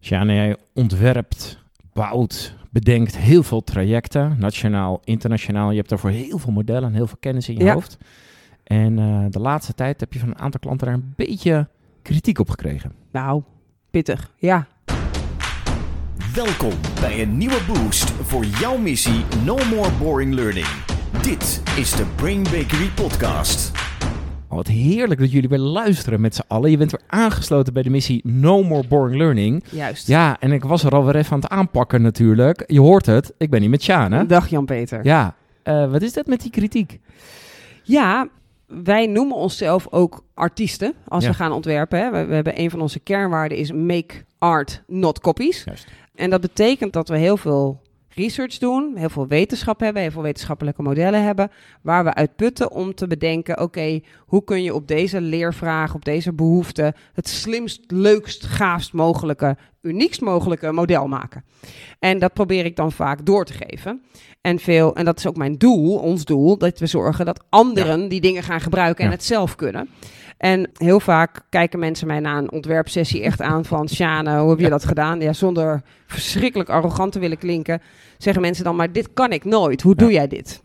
Sjane, jij ontwerpt, bouwt, bedenkt heel veel trajecten, nationaal, internationaal. Je hebt daarvoor heel veel modellen en heel veel kennis in je Ja. hoofd. En eh, de laatste tijd heb je van een aantal klanten daar een beetje kritiek op gekregen. Nou, pittig. Ja. Welkom bij een nieuwe boost voor jouw missie No More Boring Learning. Dit is de Brain Bakery Podcast. Oh, wat heerlijk dat jullie weer luisteren met z'n allen. Je bent weer aangesloten bij de missie No More Boring Learning. Juist. Ja, en ik was er alweer even aan het aanpakken natuurlijk. Je hoort het, ik ben niet met Sjane. Dag Jan-Peter. Ja, eh, wat is dat met die kritiek? Ja, wij noemen onszelf ook artiesten als Ja. we gaan ontwerpen. Hè. We, we hebben een van onze kernwaarden is make art, not copies. Juist. En dat betekent dat we heel veel research doen, heel veel wetenschap hebben, heel veel wetenschappelijke modellen hebben, waar we uit putten om te bedenken, oké, hoe kun je op deze leervraag, op deze behoefte, het slimst, leukst, gaafst mogelijke, uniekst mogelijke model maken. En dat probeer ik dan vaak door te geven. En, veel, en dat is ook mijn doel, ons doel, dat we zorgen dat anderen die dingen gaan gebruiken en Ja. het zelf kunnen. En heel vaak kijken mensen mij na een ontwerpsessie echt aan van... Sjane, hoe heb je dat gedaan? Ja, zonder verschrikkelijk arrogant te willen klinken... zeggen mensen dan, maar dit kan ik nooit. Hoe doe jij dit?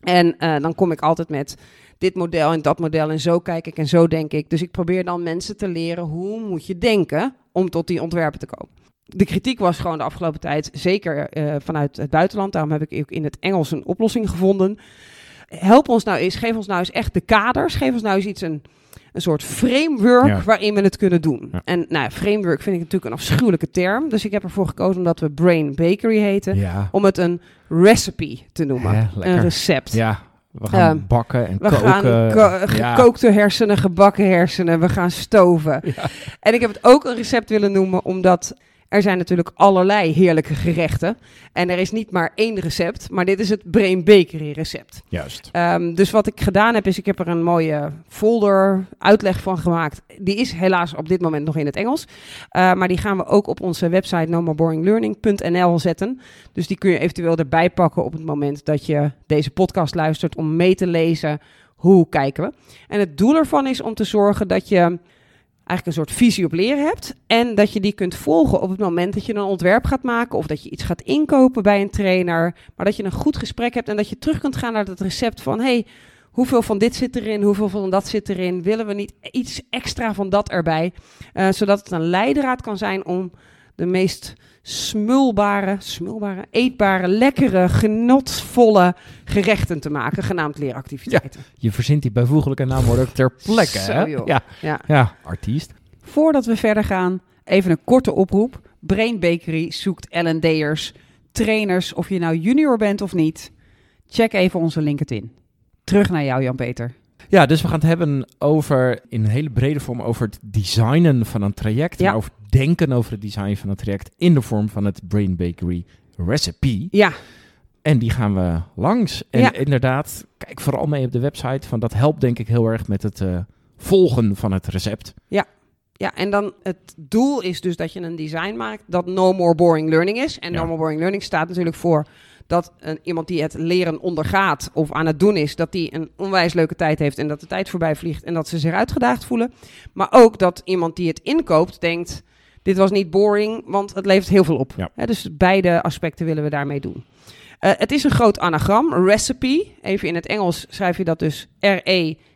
En eh, dan kom ik altijd met dit model en dat model en zo kijk ik en zo denk ik. Dus ik probeer dan mensen te leren hoe moet je denken om tot die ontwerpen te komen. De kritiek was gewoon de afgelopen tijd, zeker eh, vanuit het buitenland. Daarom heb ik ook in het Engels een oplossing gevonden. Help ons nou eens, geef ons nou eens echt de kaders. Geef ons nou eens iets, een, een soort framework Ja. waarin we het kunnen doen. Ja. En nou, framework vind ik natuurlijk een afschuwelijke term. Dus ik heb ervoor gekozen omdat we Brain Bakery heten. Ja, Om het een recipe te noemen. Een recept. ja we gaan Ehm, bakken en We koken. gaan ko- Ja. gekookte hersenen, gebakken hersenen, we gaan stoven. Ja. En ik heb het ook een recept willen noemen, omdat er zijn natuurlijk allerlei heerlijke gerechten. En er is niet maar één recept, maar dit is het Brain Bakery recept. Juist. Ehm, dus wat ik gedaan heb, is ik heb er een mooie folder uitleg van gemaakt. Die is helaas op dit moment nog in het Engels. Eh, maar die gaan we ook op onze website nomoboringlearning.nl zetten. Dus die kun je eventueel erbij pakken op het moment dat je deze podcast luistert om mee te lezen hoe kijken we. En het doel ervan is om te zorgen dat je eigenlijk een soort visie op leren hebt. En dat je die kunt volgen op het moment dat je een ontwerp gaat maken. Of dat je iets gaat inkopen bij een trainer. Maar dat je een goed gesprek hebt en dat je terug kunt gaan naar het recept van... Hey, hoeveel van dit zit erin, hoeveel van dat zit erin? Willen we niet iets extra van dat erbij? Eh, zodat het een leidraad kan zijn om de meest smulbare, smulbare, eetbare, lekkere, genotvolle gerechten te maken, genaamd leeractiviteiten. Je verzint die bijvoeglijke naamwoorden ter plekke, Zo, hè? Ja. Ja. ja, artiest. Voordat we verder gaan, even een korte oproep. Brain Bakery zoekt L&D'ers, trainers, of je nou junior bent of niet. Check even onze LinkedIn. Terug naar jou, Jan-Peter. Ja, dus we gaan het hebben over, in een hele brede vorm, over het designen van een traject. Ja. Maar over denken over het design van een traject in de vorm van het Brain Bakery Recipe. Ja, En die gaan we langs. En Ja. inderdaad, kijk vooral mee op de website. Van dat helpt denk ik heel erg met het eh, volgen van het recept. Ja, en dan het doel is dus dat je een design maakt dat no more boring learning is. En Ja. no more boring learning staat natuurlijk voor dat een, iemand die het leren ondergaat of aan het doen is, dat die een onwijs leuke tijd heeft en dat de tijd voorbij vliegt en dat ze zich uitgedaagd voelen. Maar ook dat iemand die het inkoopt denkt, dit was niet boring, want het levert heel veel op. Ja. Dus beide aspecten willen we daarmee doen. Eh, het is een groot anagram, recipe. Even in het Engels schrijf je dat dus R-E-C-I-P-E,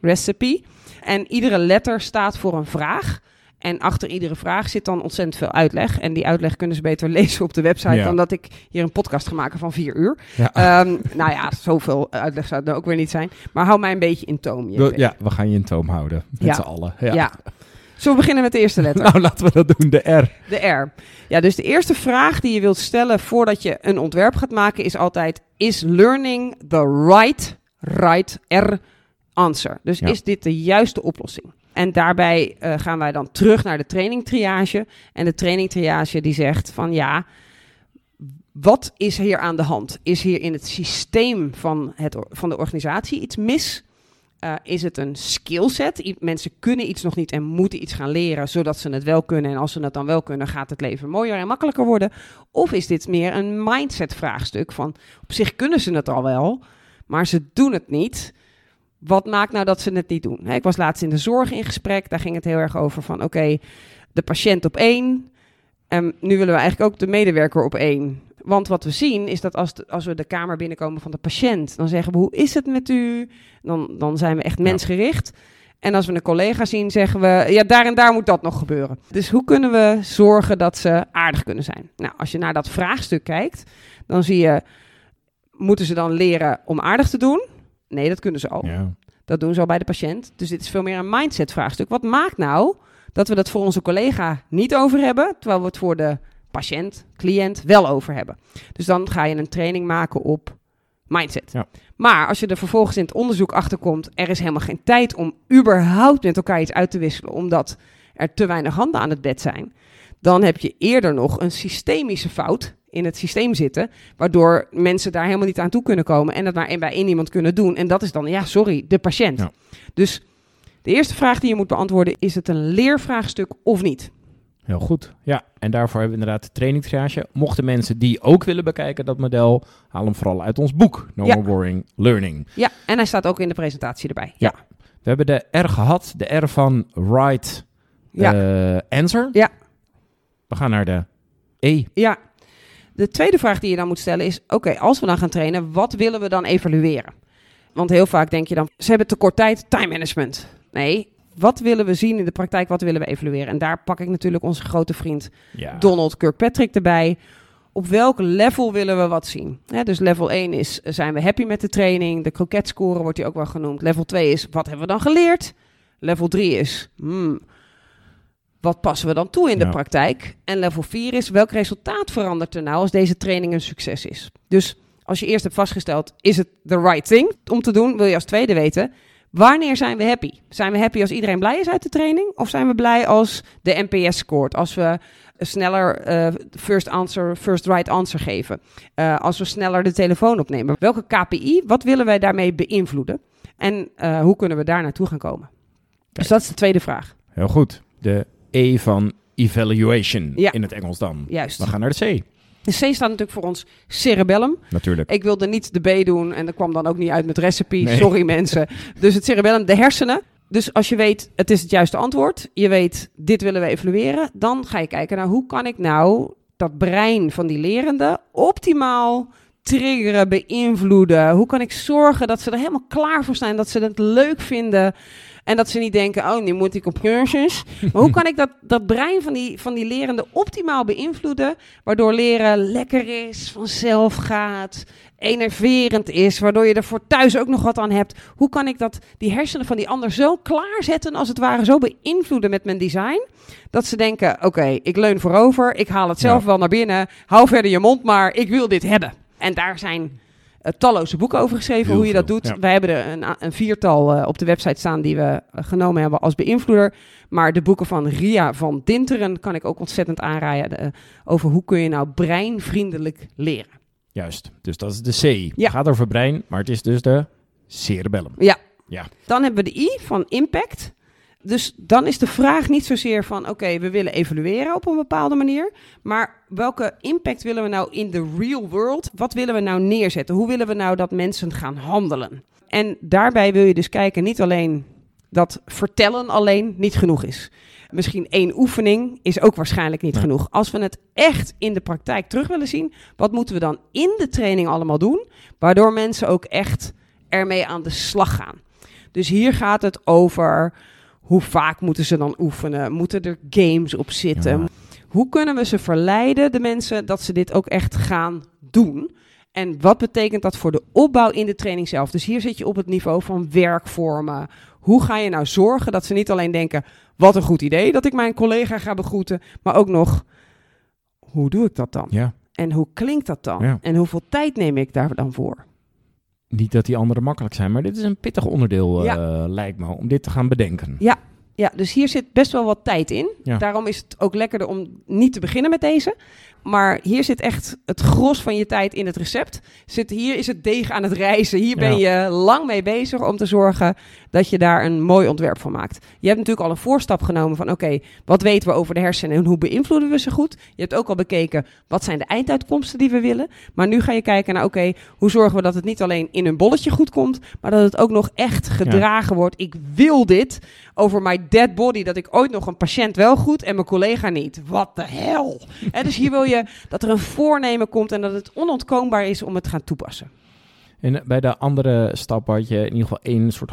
recipe. En iedere letter staat voor een vraag. En achter iedere vraag zit dan ontzettend veel uitleg. En die uitleg kunnen ze beter lezen op de website Ja. dan dat ik hier een podcast ga maken van vier uur. Ja. Ehm, nou ja, zoveel uitleg zou het nou ook weer niet zijn. Maar hou mij een beetje in toom. JP. Ja, we gaan je in toom houden. Met Ja. z'n allen. Ja. Ja. Zullen we beginnen met de eerste letter? Nou, laten we dat doen. De R. De R. Ja, dus de eerste vraag die je wilt stellen voordat je een ontwerp gaat maken is altijd: Is learning the right, right, R answer? Dus Ja. is dit de juiste oplossing? En daarbij eh, gaan wij dan terug naar de training triage. En de training triage die zegt van ja, wat is hier aan de hand? Is hier in het systeem van, het, van de organisatie iets mis? Eh, is het een skillset? Mensen kunnen iets nog niet en moeten iets gaan leren zodat ze het wel kunnen. En als ze het dan wel kunnen, gaat het leven mooier en makkelijker worden. Of is dit meer een mindset vraagstuk van op zich kunnen ze het al wel, maar ze doen het niet. Wat maakt nou dat ze het niet doen? Ik was laatst in de zorg in gesprek. Daar ging het heel erg over van oké, de patiënt op één. En nu willen we eigenlijk ook de medewerker op één. Want wat we zien is dat als, de- als we de kamer binnenkomen van de patiënt, dan zeggen we hoe is het met u? Dan, dan zijn we echt mensgericht. En als we een collega zien, zeggen we ja, daar en daar moet dat nog gebeuren. Dus hoe kunnen we zorgen dat ze aardig kunnen zijn? Nou, als je naar dat vraagstuk kijkt, dan zie je, moeten ze dan leren om aardig te doen? Nee, dat kunnen ze al. Ja. Dat doen ze al bij de patiënt. Dus dit is veel meer een mindset vraagstuk. Wat maakt nou dat we dat voor onze collega niet over hebben, terwijl we het voor de patiënt, cliënt wel over hebben? Dus dan ga je een training maken op mindset. Ja. Maar als je er vervolgens in het onderzoek achter komt, er is helemaal geen tijd om überhaupt met elkaar iets uit te wisselen, omdat er te weinig handen aan het bed zijn, dan heb je eerder nog een systemische fout in het systeem zitten, waardoor mensen daar helemaal niet aan toe kunnen komen en dat maar één bij één iemand kunnen doen. En dat is dan, ja, sorry, de patiënt. Ja. Dus de eerste vraag die je moet beantwoorden, is het een leervraagstuk of niet? Heel goed. Ja, en daarvoor hebben we inderdaad de training triage. Mochten mensen die ook willen bekijken, dat model, haal hem vooral uit ons boek, No Ja. More Boring Learning. Ja, en hij staat ook in de presentatie erbij. Ja. We hebben de R gehad, de R van right Ja. eh, answer. Ja. We gaan naar de E. Ja. De tweede vraag die je dan moet stellen is: oké, als we dan gaan trainen, wat willen we dan evalueren? Want heel vaak denk je dan: ze hebben te kort tijd, time management. Nee, wat willen we zien in de praktijk? Wat willen we evalueren? En daar pak ik natuurlijk onze grote vriend Ja. Donald Kirkpatrick erbij. Op welk level willen we wat zien? Dus level 1 is, zijn we happy met de training? De kroketscore wordt hier ook wel genoemd. Level 2 is, wat hebben we dan geleerd? Level 3 is, hmm, wat passen we dan toe in de Ja. praktijk? En level 4 is, welk resultaat verandert er nou als deze training een succes is? Dus als je eerst hebt vastgesteld, is het the right thing om te doen? Wil je als tweede weten, wanneer zijn we happy? Zijn we happy als iedereen blij is uit de training? Of zijn we blij als de NPS scoort? Als we sneller eh, first answer, first right answer geven. Eh, als we sneller de telefoon opnemen. Welke KPI, wat willen wij daarmee beïnvloeden? En eh, hoe kunnen we daar naartoe gaan komen? Dus dat is de tweede vraag. Heel goed. De E van evaluation Ja. in het Engels dan. Juist. We gaan naar de C, De C staat natuurlijk voor ons cerebellum. natuurlijk. Ik wilde niet de B doen en dat kwam dan ook niet uit met recipe. Nee. Sorry mensen. Dus het cerebellum, de hersenen. Dus als je weet, het is het juiste antwoord. Je weet, dit willen we evalueren. Dan ga je kijken naar hoe kan ik nou dat brein van die lerende optimaal triggeren, beïnvloeden. Hoe kan ik zorgen dat ze er helemaal klaar voor zijn. Dat ze het leuk vinden. En dat ze niet denken, oh, nu moet ik op cursus. Maar hoe kan ik dat, dat brein van die, van die lerende optimaal beïnvloeden? Waardoor leren lekker is, vanzelf gaat, enerverend is. Waardoor je er voor thuis ook nog wat aan hebt. Hoe kan ik dat, die hersenen van die ander zo klaarzetten, als het ware, zo beïnvloeden met mijn design? Dat ze denken, oké, ik leun voorover, ik haal het zelf Ja. wel naar binnen. Hou verder je mond maar, ik wil dit hebben. En daar zijn talloze boeken over geschreven, Heel hoe je dat doet. ja. Wij hebben er een, een viertal eh, op de website staan die we eh, genomen hebben als beïnvloeder. Maar de boeken van Ria van Dinteren kan ik ook ontzettend aanraden. eh, over hoe kun je nou breinvriendelijk leren. Juist. Dus dat is de C. Ja. Het gaat over brein, maar het is dus de cerebellum. Ja. Ja. Dan hebben we de I van impact. Dus dan is de vraag niet zozeer van, oké, we willen evalueren op een bepaalde manier. Maar welke impact willen we nou in de real world? Wat willen we nou neerzetten? Hoe willen we nou dat mensen gaan handelen? En daarbij wil je dus kijken, niet alleen dat vertellen alleen niet genoeg is. Misschien één oefening is ook waarschijnlijk niet genoeg. Als we het echt in de praktijk terug willen zien, wat moeten we dan in de training allemaal doen? Waardoor mensen ook echt ermee aan de slag gaan. Dus hier gaat het over hoe vaak moeten ze dan oefenen? Moeten er games op zitten? Ja. Hoe kunnen we ze verleiden, de mensen, dat ze dit ook echt gaan doen? En wat betekent dat voor de opbouw in de training zelf? Dus hier zit je op het niveau van werkvormen. Hoe ga je nou zorgen dat ze niet alleen denken: wat een goed idee dat ik mijn collega ga begroeten, maar ook nog: hoe doe ik dat dan? Ja. En hoe klinkt dat dan? Ja. En hoeveel tijd neem ik daar dan voor? Niet dat die anderen makkelijk zijn, maar dit is een pittig onderdeel, eh, Ja. lijkt me, om dit te gaan bedenken. Ja, dus hier zit best wel wat tijd in. Ja. Daarom is het ook lekkerder om niet te beginnen met deze. Maar hier zit echt het gros van je tijd in het recept. Zit, hier is het deeg aan het rijzen. Hier ben je lang mee bezig om te zorgen dat je daar een mooi ontwerp van maakt. Je hebt natuurlijk al een voorstap genomen van oké, wat weten we over de hersenen en hoe beïnvloeden we ze goed? Je hebt ook al bekeken wat zijn de einduitkomsten die we willen. Maar nu ga je kijken naar oké, hoe zorgen we dat het niet alleen in een bolletje goed komt, maar dat het ook nog echt gedragen wordt. Ik wil dit over my dead body, dat ik ooit nog een patiënt wel goed en mijn collega niet. Wat de hel? Hè, dus hier wil je dat er een voornemen komt en dat het onontkoombaar is om het gaan toepassen. En bij de andere stap had je in ieder geval één soort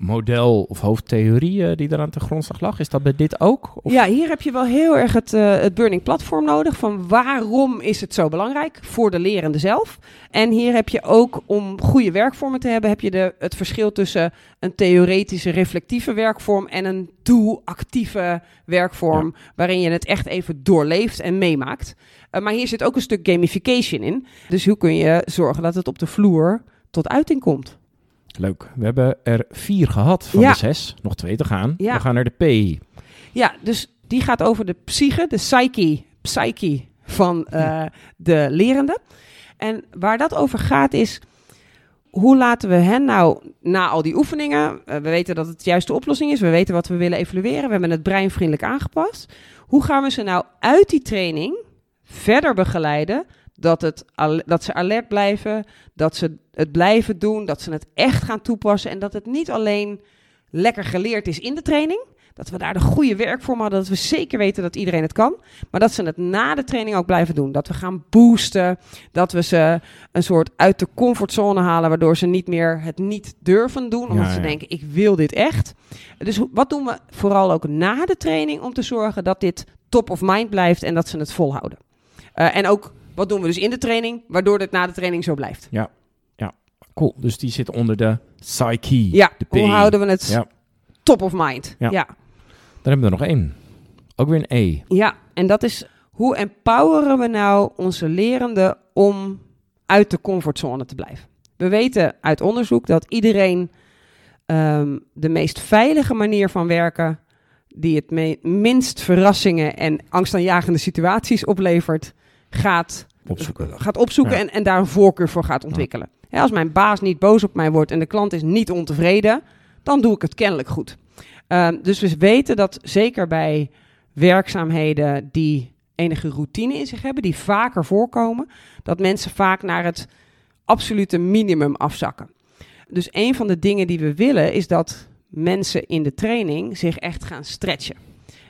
hoofdmodel of hoofdtheorie eh, die eraan te grondslag lag. Is dat bij dit ook? Of? Ja, hier heb je wel heel erg het, eh, het burning platform nodig. Van waarom is het zo belangrijk voor de lerende zelf? En hier heb je ook, om goede werkvormen te hebben, heb je de, het verschil tussen een theoretische reflectieve werkvorm en een doe-actieve werkvorm. Waarin je het echt even doorleeft en meemaakt. Uh, maar hier zit ook een stuk gamification in. Dus hoe kun je zorgen dat het op de vloer tot uiting komt? Leuk. We hebben er vier gehad van Ja. de zes. Nog twee te gaan. Ja. We gaan naar de P. Ja, dus die gaat over de psyche, de psyche, psyche van eh, de lerende. En waar dat over gaat is, hoe laten we hen nou na al die oefeningen, eh, we weten dat het de juiste oplossing is, we weten wat we willen evalueren, we hebben het breinvriendelijk aangepast. Hoe gaan we ze nou uit die training verder begeleiden dat, het, dat ze alert blijven, dat ze het blijven doen, dat ze het echt gaan toepassen en dat het niet alleen lekker geleerd is in de training, dat we daar de goede werkvorm hadden, dat we zeker weten dat iedereen het kan, maar dat ze het na de training ook blijven doen. Dat we gaan boosten, dat we ze een soort uit de comfortzone halen, waardoor ze niet meer het niet durven doen, omdat Ja, ze ja. denken, ik wil dit echt. Dus wat doen we vooral ook na de training om te zorgen dat dit top of mind blijft en dat ze het volhouden? Eh, en ook, wat doen we dus in de training, waardoor dit na de training zo blijft? Cool. Dus die zit onder de psyche. Ja, de hoe houden we het Ja. top of mind? Ja. ja. Dan hebben we er nog één. Ook weer een E. Ja, en dat is hoe empoweren we nou onze lerenden om uit de comfortzone te blijven? We weten uit onderzoek dat iedereen ehm, de meest veilige manier van werken, die het minst verrassingen en angstaanjagende situaties oplevert, gaat Opzoeken. gaat opzoeken Ja. en, en daar een voorkeur voor gaat ontwikkelen. Als mijn baas niet boos op mij wordt en de klant is niet ontevreden, dan doe ik het kennelijk goed. Ehm, dus we weten dat zeker bij werkzaamheden die enige routine in zich hebben, die vaker voorkomen, dat mensen vaak naar het absolute minimum afzakken. Dus een van de dingen die we willen is dat mensen in de training zich echt gaan stretchen.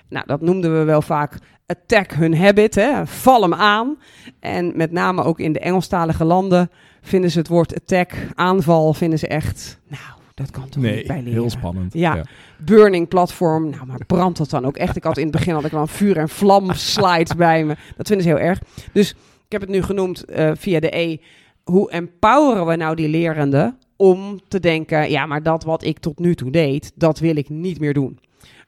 Nou, dat noemden we wel vaak attack hun habit, hè? val hem aan. En met name ook in de Engelstalige landen vinden ze het woord attack, aanval, vinden ze echt, nou, dat kan toch niet bij leren. heel spannend. Ja. Burning platform, nou, maar brandt dat dan ook echt? Ik had in het begin had ik wel een vuur en vlam slides bij me. Dat vinden ze heel erg. Dus ik heb het nu genoemd eh, via de E. Hoe empoweren we nou die lerenden om te denken, ja, maar dat wat ik tot nu toe deed, dat wil ik niet meer doen.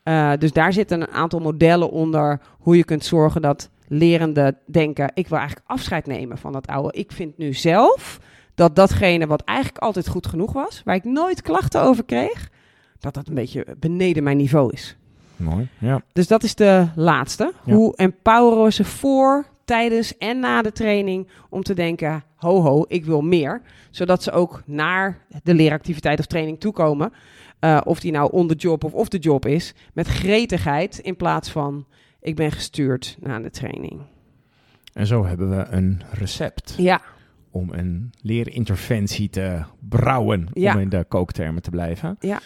Uh, dus daar zitten een aantal modellen onder hoe je kunt zorgen dat lerenden denken: ik wil eigenlijk afscheid nemen van dat oude. Ik vind nu zelf dat datgene wat eigenlijk altijd goed genoeg was, waar ik nooit klachten over kreeg, dat dat een beetje beneden mijn niveau is. Mooi. Ja. Dus dat is de laatste. Ja. Hoe empoweren we ze voor, tijdens en na de training om te denken: ho ho, ik wil meer, zodat ze ook naar de leeractiviteit of training toekomen. Uh, of die nou on the job of off the job is, met gretigheid in plaats van ik ben gestuurd naar de training. En zo hebben we een recept Ja, om een leerinterventie te brouwen, Ja. om in de kooktermen te blijven. Ja.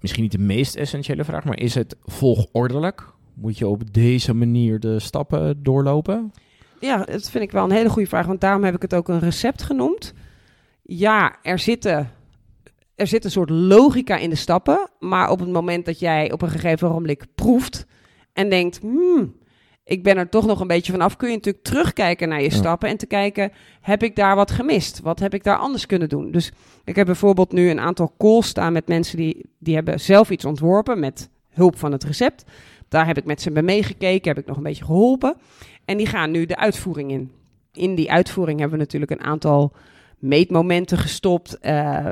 Misschien niet de meest essentiële vraag, maar is het volgordelijk? Moet je op deze manier de stappen doorlopen? ja, dat vind ik wel een hele goede vraag, want daarom heb ik het ook een recept genoemd. Ja, er zitten er zit een soort logica in de stappen. Maar op het moment dat jij op een gegeven ogenblik proeft en denkt, hmm, ik ben er toch nog een beetje vanaf, kun je natuurlijk terugkijken naar je Ja. stappen en te kijken, heb ik daar wat gemist? Wat heb ik daar anders kunnen doen? Dus ik heb bijvoorbeeld nu een aantal calls staan met mensen die, die hebben zelf iets ontworpen met hulp van het recept. Daar heb ik met ze bij meegekeken, heb ik nog een beetje geholpen. En die gaan nu de uitvoering in. In die uitvoering hebben we natuurlijk een aantal meetmomenten gestopt. Uh,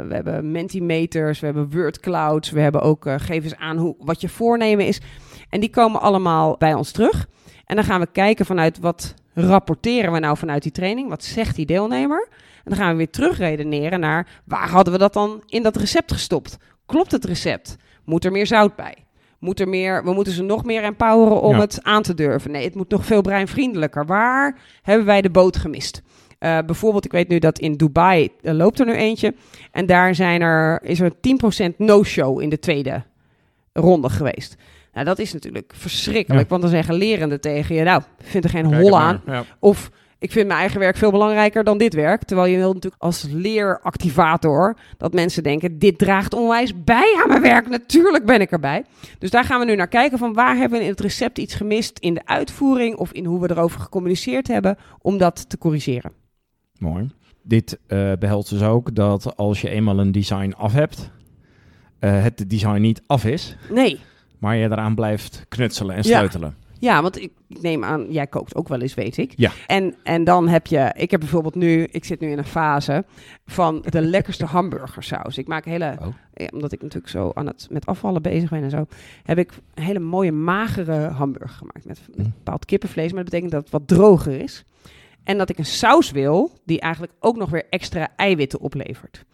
we hebben Mentimeters, we hebben word clouds, we hebben ook uh, geef eens aan hoe, wat je voornemen is. En die komen allemaal bij ons terug. En dan gaan we kijken vanuit wat rapporteren we nou vanuit die training? Wat zegt die deelnemer? En dan gaan we weer terugredeneren naar waar hadden we dat dan in dat recept gestopt? Klopt het recept? Moet er meer zout bij? Moet er meer, we moeten ze nog meer empoweren om Ja. het aan te durven. Nee, het moet nog veel breinvriendelijker. Waar hebben wij de boot gemist? Eh, bijvoorbeeld, ik weet nu dat in Dubai eh, loopt er nu eentje. En daar zijn er, is er 10% no-show in de tweede ronde geweest. Nou, dat is natuurlijk verschrikkelijk. Ja. Want dan zeggen lerenden tegen je, nou, ik vind er geen hol aan. Ja. Of ik vind mijn eigen werk veel belangrijker dan dit werk. Terwijl je wil natuurlijk als leeractivator dat mensen denken: dit draagt onwijs bij aan mijn werk. Natuurlijk ben ik erbij. Dus daar gaan we nu naar kijken van waar hebben we in het recept iets gemist in de uitvoering of in hoe we erover gecommuniceerd hebben om dat te corrigeren. Mooi. Dit eh behelst dus ook dat als je eenmaal een design af hebt, eh, het design niet af is, Nee. maar je eraan blijft knutselen en sleutelen. Ja, want ik neem aan, jij kookt ook wel eens, weet ik. Ja. En, en dan heb je, ik heb bijvoorbeeld nu, ik zit nu in een fase van de lekkerste hamburgersaus. Ik maak hele, Oh. ja, omdat ik natuurlijk zo aan het met afvallen bezig ben en zo, heb ik een hele mooie magere hamburger gemaakt met, met Mm. bepaald kippenvlees. Maar dat betekent dat het wat droger is. En dat ik een saus wil die eigenlijk ook nog weer extra eiwitten oplevert.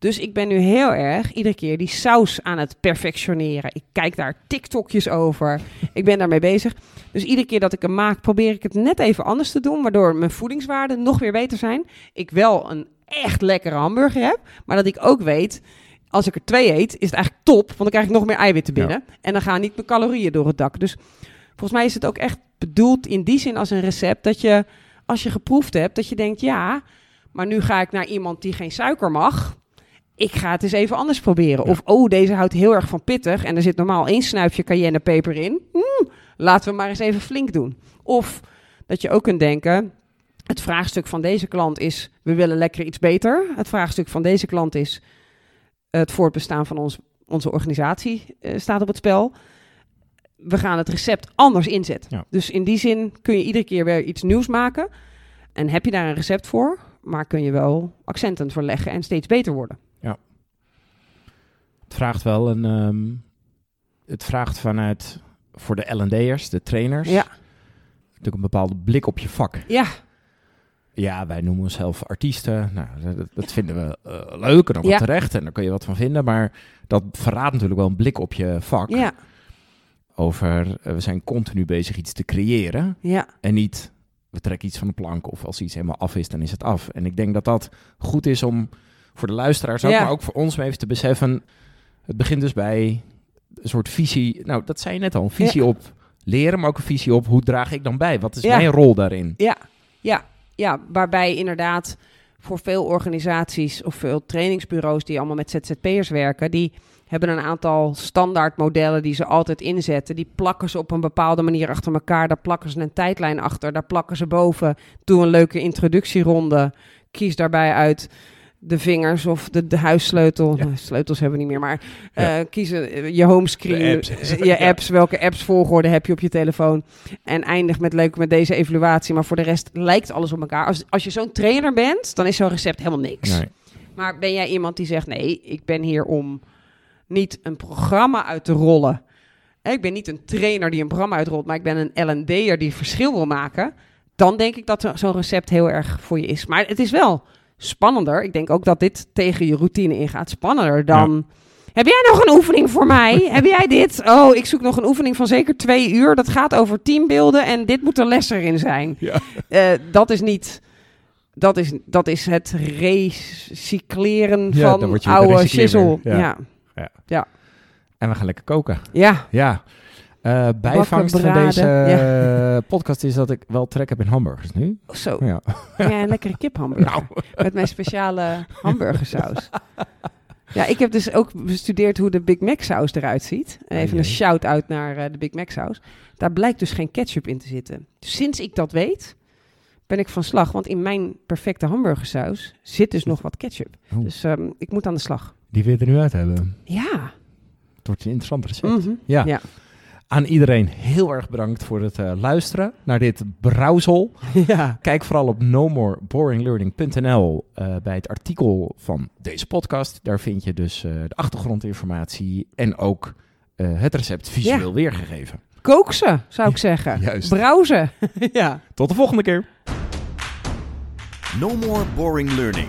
Dus ik ben nu heel erg iedere keer die saus aan het perfectioneren. Ik kijk daar TikTokjes over. Ik ben daarmee bezig. Dus iedere keer dat ik hem maak, probeer ik het net even anders te doen. Waardoor mijn voedingswaarden nog weer beter zijn. Ik wel een echt lekkere hamburger heb. Maar dat ik ook weet, als ik er twee eet, is het eigenlijk top. Want dan krijg ik nog meer eiwitten binnen. En dan gaan niet mijn calorieën door het dak. Dus volgens mij is het ook echt bedoeld in die zin als een recept. Dat je, als je geproefd hebt, dat je denkt, ja, maar nu ga ik naar iemand die geen suiker mag. Ik ga het eens even anders proberen. Ja. Of, oh, deze houdt heel erg van pittig. En er zit normaal één snuifje cayennepeper in. Hmm, laten we maar eens even flink doen. Of dat je ook kunt denken, het vraagstuk van deze klant is, we willen lekker iets beter. Het vraagstuk van deze klant is, het voortbestaan van ons, onze organisatie eh, staat op het spel. We gaan het recept anders inzetten. Ja. Dus in die zin kun je iedere keer weer iets nieuws maken. En heb je daar een recept voor, maar kun je wel accenten voor leggen en steeds beter worden. Het vraagt wel een. ehm, het vraagt vanuit voor de L&D'ers, de trainers, Ja. natuurlijk een bepaalde blik op je vak. Ja, Ja, wij noemen onszelf artiesten. Nou, dat, dat vinden we eh, leuk en ook Ja. terecht. En daar kun je wat van vinden. Maar dat verraadt natuurlijk wel een blik op je vak. ja, Over, eh, we zijn continu bezig iets te creëren. ja. En niet, we trekken iets van de plank. Of als iets helemaal af is, dan is het af. En ik denk dat dat goed is om voor de luisteraars ook, Ja. maar ook voor ons om even te beseffen. Het begint dus bij een soort visie. Nou, dat zei je net al. Een visie op leren, maar ook een visie op hoe draag ik dan bij? Wat is Ja. mijn rol daarin? Ja, ja, ja, waarbij inderdaad voor veel organisaties of veel trainingsbureaus die allemaal met ZZP'ers werken, die hebben een aantal standaardmodellen die ze altijd inzetten. Die plakken ze op een bepaalde manier achter elkaar. Daar plakken ze een tijdlijn achter. Daar plakken ze boven. Doe een leuke introductieronde. Kies daarbij uit de vingers of de, de huissleutel. Ja. Nou, sleutels hebben we niet meer, maar Ja. eh, kiezen eh, je homescreen, apps. eh, je Ja. apps, welke apps volgorde heb je op je telefoon. En eindig met leuk met deze evaluatie. Maar voor de rest lijkt alles op elkaar. Als, als je zo'n trainer bent, dan is zo'n recept helemaal niks. Nee. Maar ben jij iemand die zegt: nee, ik ben hier om niet een programma uit te rollen. Ik ben niet een trainer die een programma uitrolt, maar ik ben een L&D'er die verschil wil maken. Dan denk ik dat zo- zo'n recept heel erg voor je is. Maar het is wel spannender. Ik denk ook dat dit tegen je routine ingaat. Spannender dan. Heb jij nog een oefening voor mij? Heb jij dit? Oh, ik zoek nog een oefening van zeker twee uur. Dat gaat over teambeelden en dit moet er les erin zijn. Ja. Eh, dat is niet. Dat is, dat is het recycleren Ja, van oude shizzle. Ja. Ja. En we gaan lekker koken. Ja. Ja. Eh bijvangst van deze podcast is dat ik wel trek heb in hamburgers nu. Zo. Ja. Ja, een lekkere kiphamburger. Nou. Met mijn speciale hamburgersaus. Ja, ik heb dus ook bestudeerd hoe de Big Mac saus eruit ziet. Even een shout-out naar eh, de Big Mac saus. Daar blijkt dus geen ketchup in te zitten. Sinds ik dat weet, ben ik van slag. Want in mijn perfecte hamburgersaus zit dus nog wat ketchup. Oh. Dus ehm, ik moet aan de slag. Die wil je er nu uit hebben. Ja. Het wordt een interessant recept. Mhm. Ja. Ja. Aan iedereen heel erg bedankt voor het eh, luisteren naar dit brouwsel. ja. Kijk vooral op nomoreBoringLearning.nl eh, bij het artikel van deze podcast. Daar vind je dus eh, de achtergrondinformatie en ook eh, het recept visueel weergegeven. Kook ze, zou ik zeggen. Juist. Brouw ze. ja. Tot de volgende keer. No more boring learning.